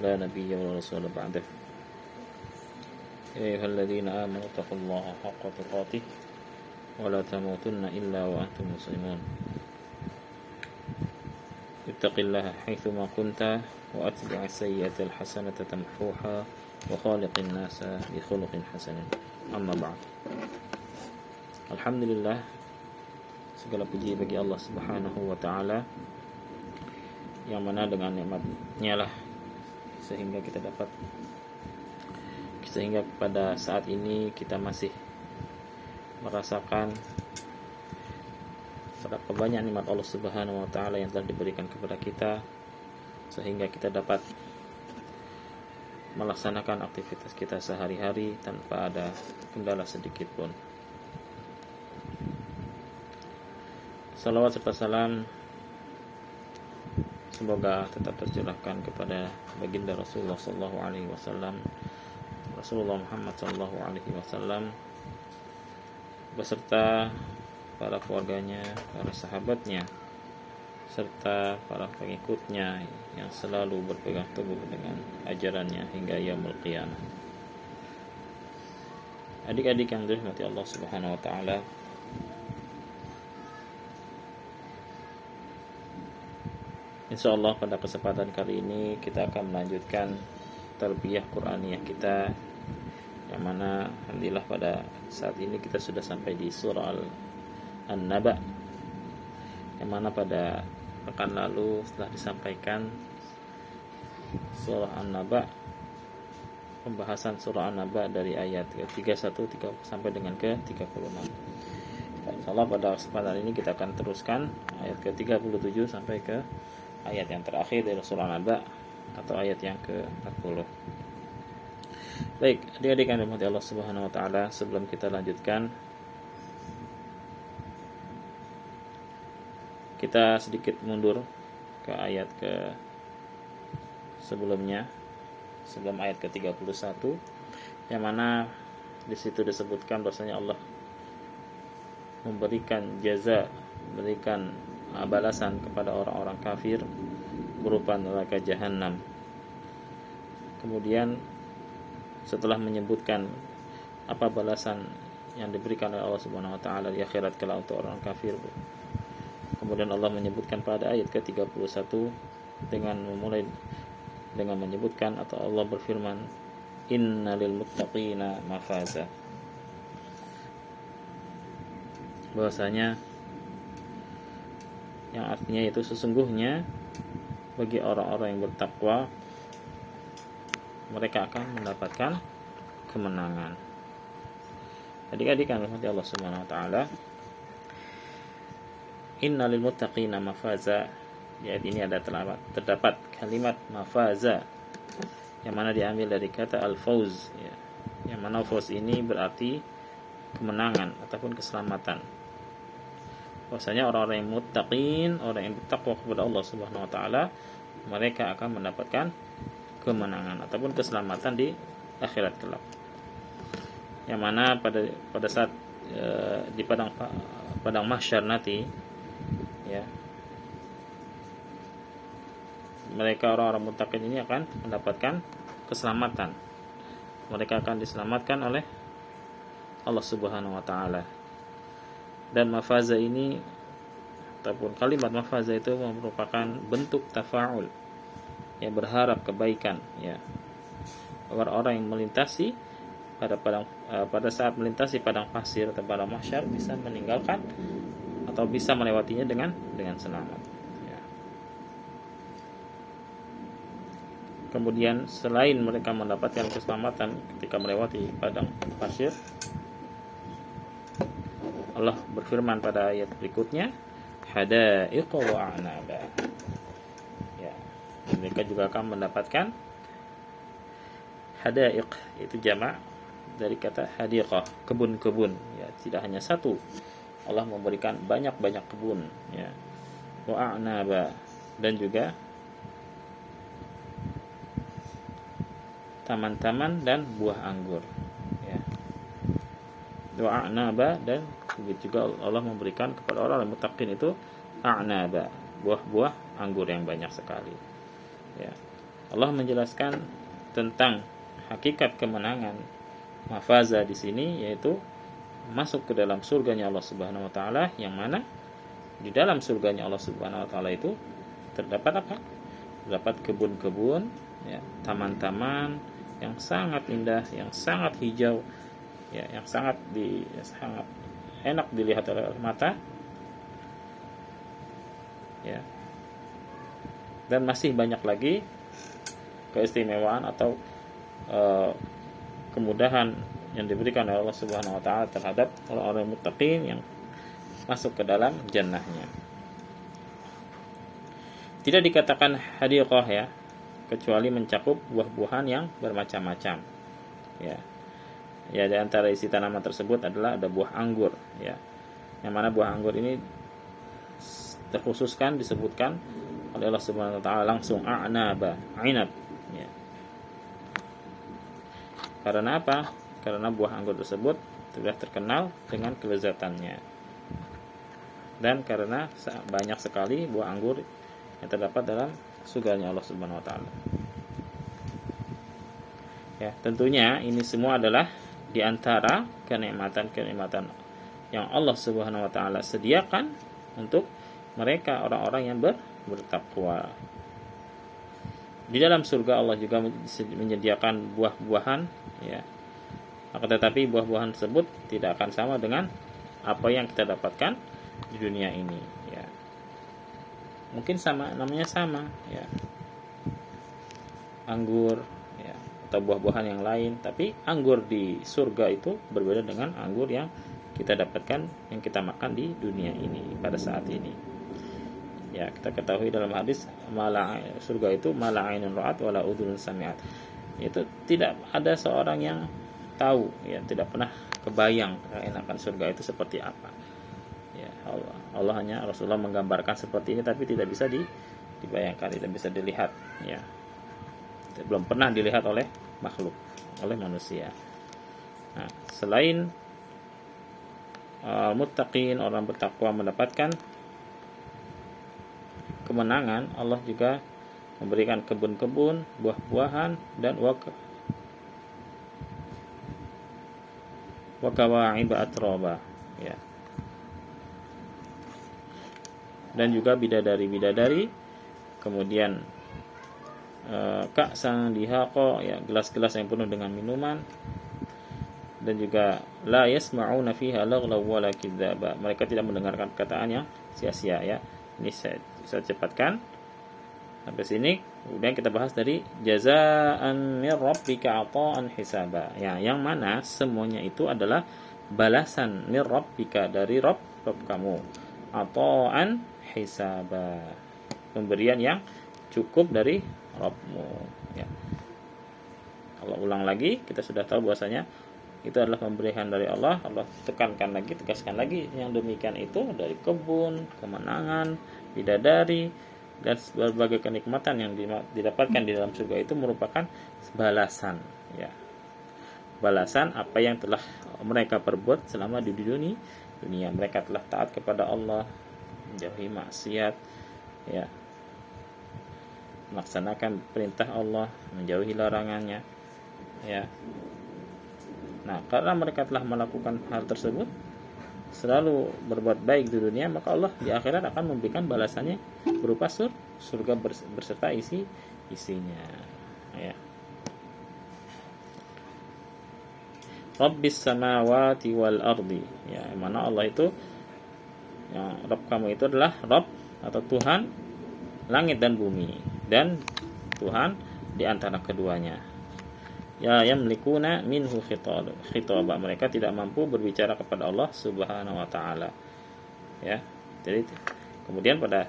لا نبي ولا رسول بعده. يا أيها الذين آمنوا اتقوا الله حق تقاته ولا تموتن إلا وأنتم مسلمون. اتق الله حيثما كنت وأتبع السيئة الحسنة تمحوها وخالق الناس بخلق حسن. أما بعد. Alhamdulillah segala puji bagi Allah Subhanahu wa taala yang mana dengan nikmatnya lah. Sehingga kita dapat sehingga pada saat ini kita masih merasakan berapa banyak nikmat Allah Subhanahu wa taala yang telah diberikan kepada kita sehingga kita dapat melaksanakan aktivitas kita sehari-hari tanpa ada kendala sedikit pun. Salawat serta salam semoga tetap tercurahkan kepada baginda Rasulullah sallallahu alaihi wasallam Rasulullah Muhammad sallallahu alaihi wasallam beserta para keluarganya, para sahabatnya serta para pengikutnya yang selalu berpegang teguh dengan ajarannya hingga yaumul qiyamah. Adik-adik yang dirahmati Allah Subhanahu wa taala, Insya Allah pada kesempatan kali ini kita akan melanjutkan terbiah Quraniyah kita yang mana alhamdulillah pada saat ini kita sudah sampai di surah An-Naba yang mana pada pekan lalu setelah disampaikan surah An-Naba pembahasan surah An-Naba dari ayat ke-31 sampai dengan ke-36. Insyaallah pada kesempatan ini kita akan teruskan ayat ke-37 sampai ke ayat yang terakhir dari surah Naba atau ayat yang ke-40. Baik, adik-adik yang Allah Subhanahu wa taala, sebelum kita lanjutkan kita sedikit mundur ke ayat ke sebelumnya sebelum ayat ke-31 yang mana di situ disebutkan bahwasanya Allah memberikan jaza, memberikan balasan kepada orang-orang kafir berupa neraka jahanam. Kemudian setelah menyebutkan apa balasan yang diberikan oleh Allah Subhanahu wa taala di akhirat kelak untuk orang kafir. Kemudian Allah menyebutkan pada ayat ke-31 dengan memulai dengan menyebutkan atau Allah berfirman innalil muttaqina mafaza bahwasanya yang artinya itu sesungguhnya bagi orang-orang yang bertakwa mereka akan mendapatkan kemenangan. Adik-adik yang rahmati Allah Subhanahu wa taala. Innalil muttaqina mafaza. Ya, ini ada terdapat, terdapat kalimat mafaza yang mana diambil dari kata al-fauz ya. Yang mana fauz ini berarti kemenangan ataupun keselamatan bahwasanya orang-orang yang muttaqin, orang yang bertakwa kepada Allah Subhanahu wa taala, mereka akan mendapatkan kemenangan ataupun keselamatan di akhirat kelak. Yang mana pada pada saat e, di padang padang mahsyar nanti ya mereka orang-orang muttaqin ini akan mendapatkan keselamatan. Mereka akan diselamatkan oleh Allah Subhanahu wa taala dan mafaza ini ataupun kalimat mafaza itu merupakan bentuk tafaul yang berharap kebaikan ya agar orang yang melintasi pada padang uh, pada saat melintasi padang pasir atau padang mahsyar bisa meninggalkan atau bisa melewatinya dengan dengan selamat ya. kemudian selain mereka mendapatkan keselamatan ketika melewati padang pasir Allah berfirman pada ayat berikutnya hadaiqa wa a'naba. Ya mereka juga akan mendapatkan hadaiq itu jamak dari kata hadiqah kebun-kebun. Ya tidak hanya satu. Allah memberikan banyak-banyak kebun ya. Wa dan juga taman-taman dan buah anggur ya. Wa dan begitu juga Allah memberikan kepada orang yang mutakin itu a'naba buah-buah anggur yang banyak sekali ya Allah menjelaskan tentang hakikat kemenangan mafaza di sini yaitu masuk ke dalam surganya Allah Subhanahu wa taala yang mana di dalam surganya Allah Subhanahu wa taala itu terdapat apa? Terdapat kebun-kebun, ya, taman-taman yang sangat indah, yang sangat hijau, ya, yang sangat di yang sangat enak dilihat oleh mata. Ya. Dan masih banyak lagi keistimewaan atau uh, kemudahan yang diberikan oleh Allah Subhanahu wa taala terhadap orang-orang muttaqin yang masuk ke dalam jannahnya. Tidak dikatakan hadiqah ya, kecuali mencakup buah-buahan yang bermacam-macam. Ya. Ya, di antara isi tanaman tersebut adalah ada buah anggur, ya. Yang mana buah anggur ini terkhususkan disebutkan oleh Allah Subhanahu wa taala langsung a'naba, ainab, ya. Karena apa? Karena buah anggur tersebut sudah terkenal dengan kelezatannya. Dan karena banyak sekali buah anggur yang terdapat dalam surganya Allah Subhanahu wa taala. Ya, tentunya ini semua adalah di antara kenikmatan-kenikmatan yang Allah Subhanahu wa taala sediakan untuk mereka orang-orang yang ber, bertakwa. Di dalam surga Allah juga menyediakan buah-buahan ya. Akan tetapi buah-buahan tersebut tidak akan sama dengan apa yang kita dapatkan di dunia ini ya. Mungkin sama namanya sama ya. Anggur atau buah-buahan yang lain. Tapi anggur di surga itu berbeda dengan anggur yang kita dapatkan yang kita makan di dunia ini pada saat ini. Ya kita ketahui dalam hadis mala surga itu mala ainun ra'at wala udhun sami'at. Itu tidak ada seorang yang tahu ya tidak pernah kebayang keenakan surga itu seperti apa. Ya Allah Allah hanya Rasulullah menggambarkan seperti ini tapi tidak bisa di, dibayangkan tidak bisa dilihat ya belum pernah dilihat oleh makhluk oleh manusia. Nah selain uh, orang bertakwa mendapatkan kemenangan Allah juga memberikan kebun-kebun buah-buahan dan wakaf wa kawa'iba atroba ya. Dan juga bidadari-bidadari kemudian e, kak sang dihaqo ya gelas-gelas yang penuh dengan minuman. Dan juga la yasma'una fiha laghla wala kidzaba. Mereka tidak mendengarkan perkataan yang sia-sia ya. Ini saya, saya cepatkan. Sampai sini. Kemudian kita bahas dari jazaan mir rabbika ata'an hisaba. Ya yang mana semuanya itu adalah balasan mir rabbika dari rob rob kamu. Ata'an hisaba. Pemberian yang cukup dari robmu ya. Kalau ulang lagi kita sudah tahu bahwasanya itu adalah pemberian dari Allah. Allah tekankan lagi tegaskan lagi yang demikian itu dari kebun kemenangan bidadari dan berbagai kenikmatan yang didapatkan di dalam surga itu merupakan balasan ya. Balasan apa yang telah mereka perbuat selama di dunia dunia. Mereka telah taat kepada Allah menjauhi maksiat ya melaksanakan perintah Allah menjauhi larangannya ya. Nah karena mereka telah melakukan hal tersebut selalu berbuat baik di dunia maka Allah di akhirat akan memberikan balasannya berupa sur surga berserta isi isinya ya. Rabbis samawati wal ardi ya mana Allah itu yang Rabb kamu itu adalah Rabb atau Tuhan langit dan bumi dan Tuhan di antara keduanya. Ya yamlikuna minhu khitab khitaba. Mereka tidak mampu berbicara kepada Allah Subhanahu wa taala. Ya jadi kemudian pada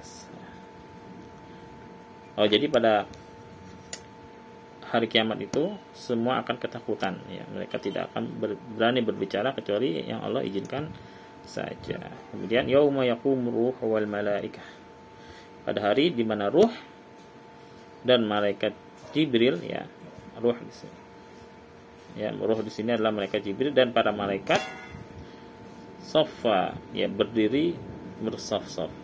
oh jadi pada hari kiamat itu semua akan ketakutan. Ya mereka tidak akan berani berbicara kecuali yang Allah izinkan saja. Kemudian yauma yaqum ruh wal malaikah. Pada hari di mana ruh dan malaikat Jibril ya ruh di sini. Ya ruh di sini adalah malaikat Jibril dan para malaikat sofa ya berdiri bersaf-saf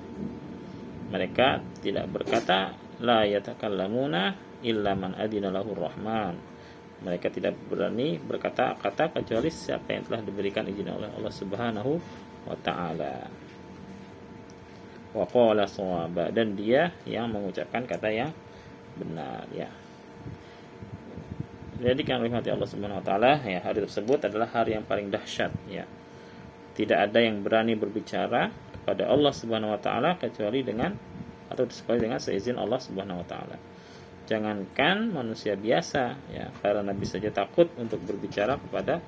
mereka tidak berkata la yatakallamuna illa man adina lahu rahman. Mereka tidak berani berkata kata kecuali siapa yang telah diberikan izin oleh Allah Subhanahu wa taala. Wa qala dan dia yang mengucapkan kata yang benar ya. Jadi kan rahmati Allah Subhanahu wa taala ya hari tersebut adalah hari yang paling dahsyat ya. Tidak ada yang berani berbicara kepada Allah Subhanahu wa taala kecuali dengan atau sekali dengan seizin Allah Subhanahu wa taala. Jangankan manusia biasa ya, para nabi saja takut untuk berbicara kepada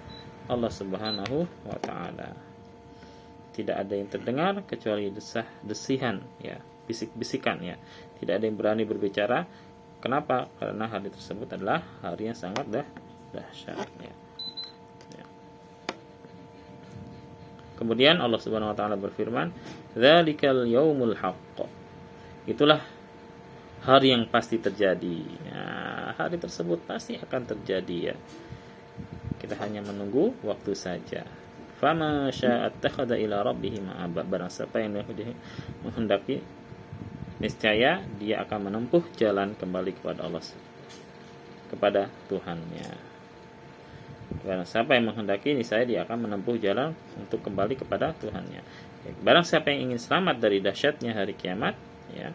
Allah Subhanahu wa taala. Tidak ada yang terdengar kecuali desah desihan ya, bisik-bisikan ya. Tidak ada yang berani berbicara. Kenapa? Karena hari tersebut adalah hari yang sangat dah dahsyat ya. ya. Kemudian Allah Subhanahu wa taala berfirman, "Dzalikal yaumul haqq." Itulah hari yang pasti terjadi. Ya, hari tersebut pasti akan terjadi ya. Kita hanya menunggu waktu saja. Fama sya'at takhada ila rabbih ma'aba. Barang siapa yang menghendaki niscaya dia akan menempuh jalan kembali kepada Allah kepada Tuhannya. Barang siapa yang menghendaki niscaya dia akan menempuh jalan untuk kembali kepada Tuhannya. Barang siapa yang ingin selamat dari dahsyatnya hari kiamat, ya,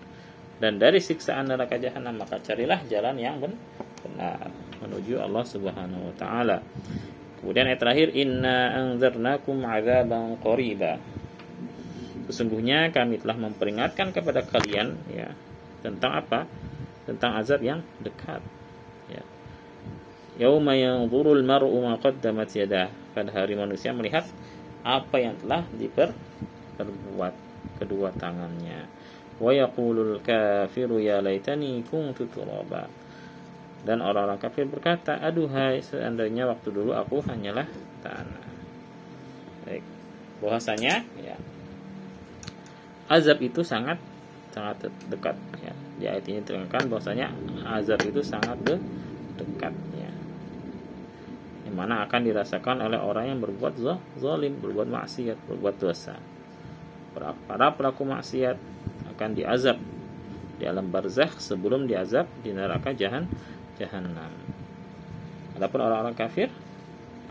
dan dari siksaan neraka jahanam maka carilah jalan yang benar menuju Allah Subhanahu wa taala. Kemudian ayat terakhir inna anzarnakum adzaban qariba. Sesungguhnya kami telah memperingatkan kepada kalian ya tentang apa? Tentang azab yang dekat. Ya. Yauma yanzurul mar'u ma qaddamat yadah. Pada hari manusia melihat apa yang telah diperbuat kedua tangannya wa yaqulul kafiru ya laitani kuntu turaba dan orang-orang kafir berkata aduhai seandainya waktu dulu aku hanyalah tanah baik bahwasanya ya azab itu sangat sangat dekat ya. Di ayat ini terangkan bahwasanya azab itu sangat de dekat ya. Yang mana akan dirasakan oleh orang yang berbuat zalim berbuat maksiat berbuat dosa. Para pelaku maksiat akan diazab di alam barzakh sebelum diazab di neraka jahan jahanam. Adapun orang-orang kafir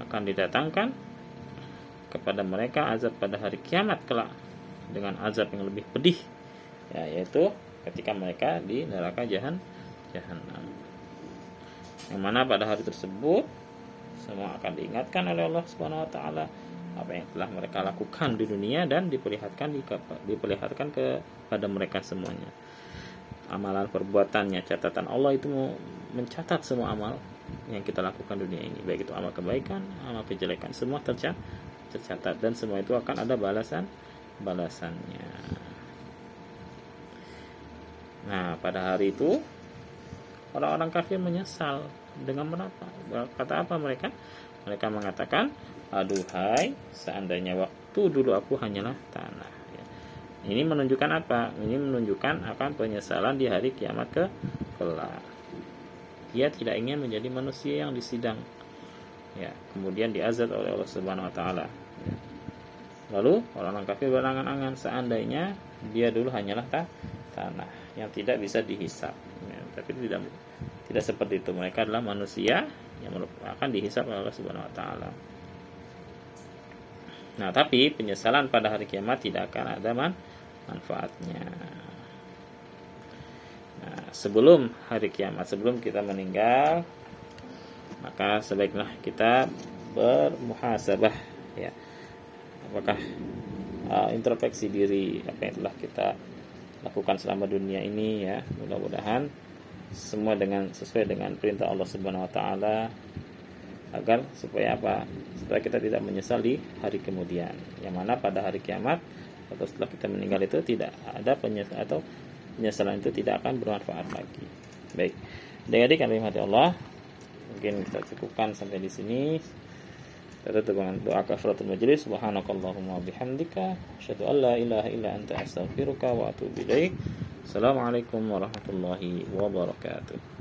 akan didatangkan kepada mereka azab pada hari kiamat kelak dengan azab yang lebih pedih ya yaitu ketika mereka di neraka jahan jahanam. Yang mana pada hari tersebut semua akan diingatkan oleh Allah Subhanahu wa taala apa yang telah mereka lakukan di dunia dan diperlihatkan di, diperlihatkan kepada mereka semuanya. Amalan perbuatannya catatan Allah itu mencatat semua amal yang kita lakukan dunia ini. Baik itu amal kebaikan amal kejelekan semua tercatat tercatat. Dan semua itu akan ada balasan balasannya. Nah pada hari itu orang-orang kafir menyesal dengan berapa kata apa mereka? Mereka mengatakan aduhai seandainya waktu dulu aku hanyalah tanah. Ya. ini menunjukkan apa? Ini menunjukkan akan penyesalan di hari kiamat ke kelak. Dia tidak ingin menjadi manusia yang disidang. Ya kemudian diazab oleh Allah Subhanahu wa taala. Lalu orang-orang kafir berangan-angan seandainya dia dulu hanyalah ta tanah yang tidak bisa dihisap ya. tapi tidak tidak seperti itu mereka adalah manusia yang akan dihisap oleh Allah Subhanahu wa taala Nah, tapi penyesalan pada hari kiamat tidak akan ada man manfaatnya. Nah, sebelum hari kiamat, sebelum kita meninggal, maka sebaiknya kita bermuhasabah ya. Apakah uh, introspeksi diri apa yang telah kita lakukan selama dunia ini ya. Mudah-mudahan semua dengan sesuai dengan perintah Allah Subhanahu wa taala agar supaya apa? Supaya kita tidak menyesal di hari kemudian yang mana pada hari kiamat atau setelah kita meninggal itu tidak ada penyesalan atau penyesalan itu tidak akan bermanfaat lagi. Baik. Dengan adik kami Allah mungkin kita cukupkan sampai di sini tutup dengan doa kafaratul majlis subhanakallahumma bihamdika asyhadu an la ilaha anta astaghfiruka wa atubu ilaik. Assalamualaikum warahmatullahi wabarakatuh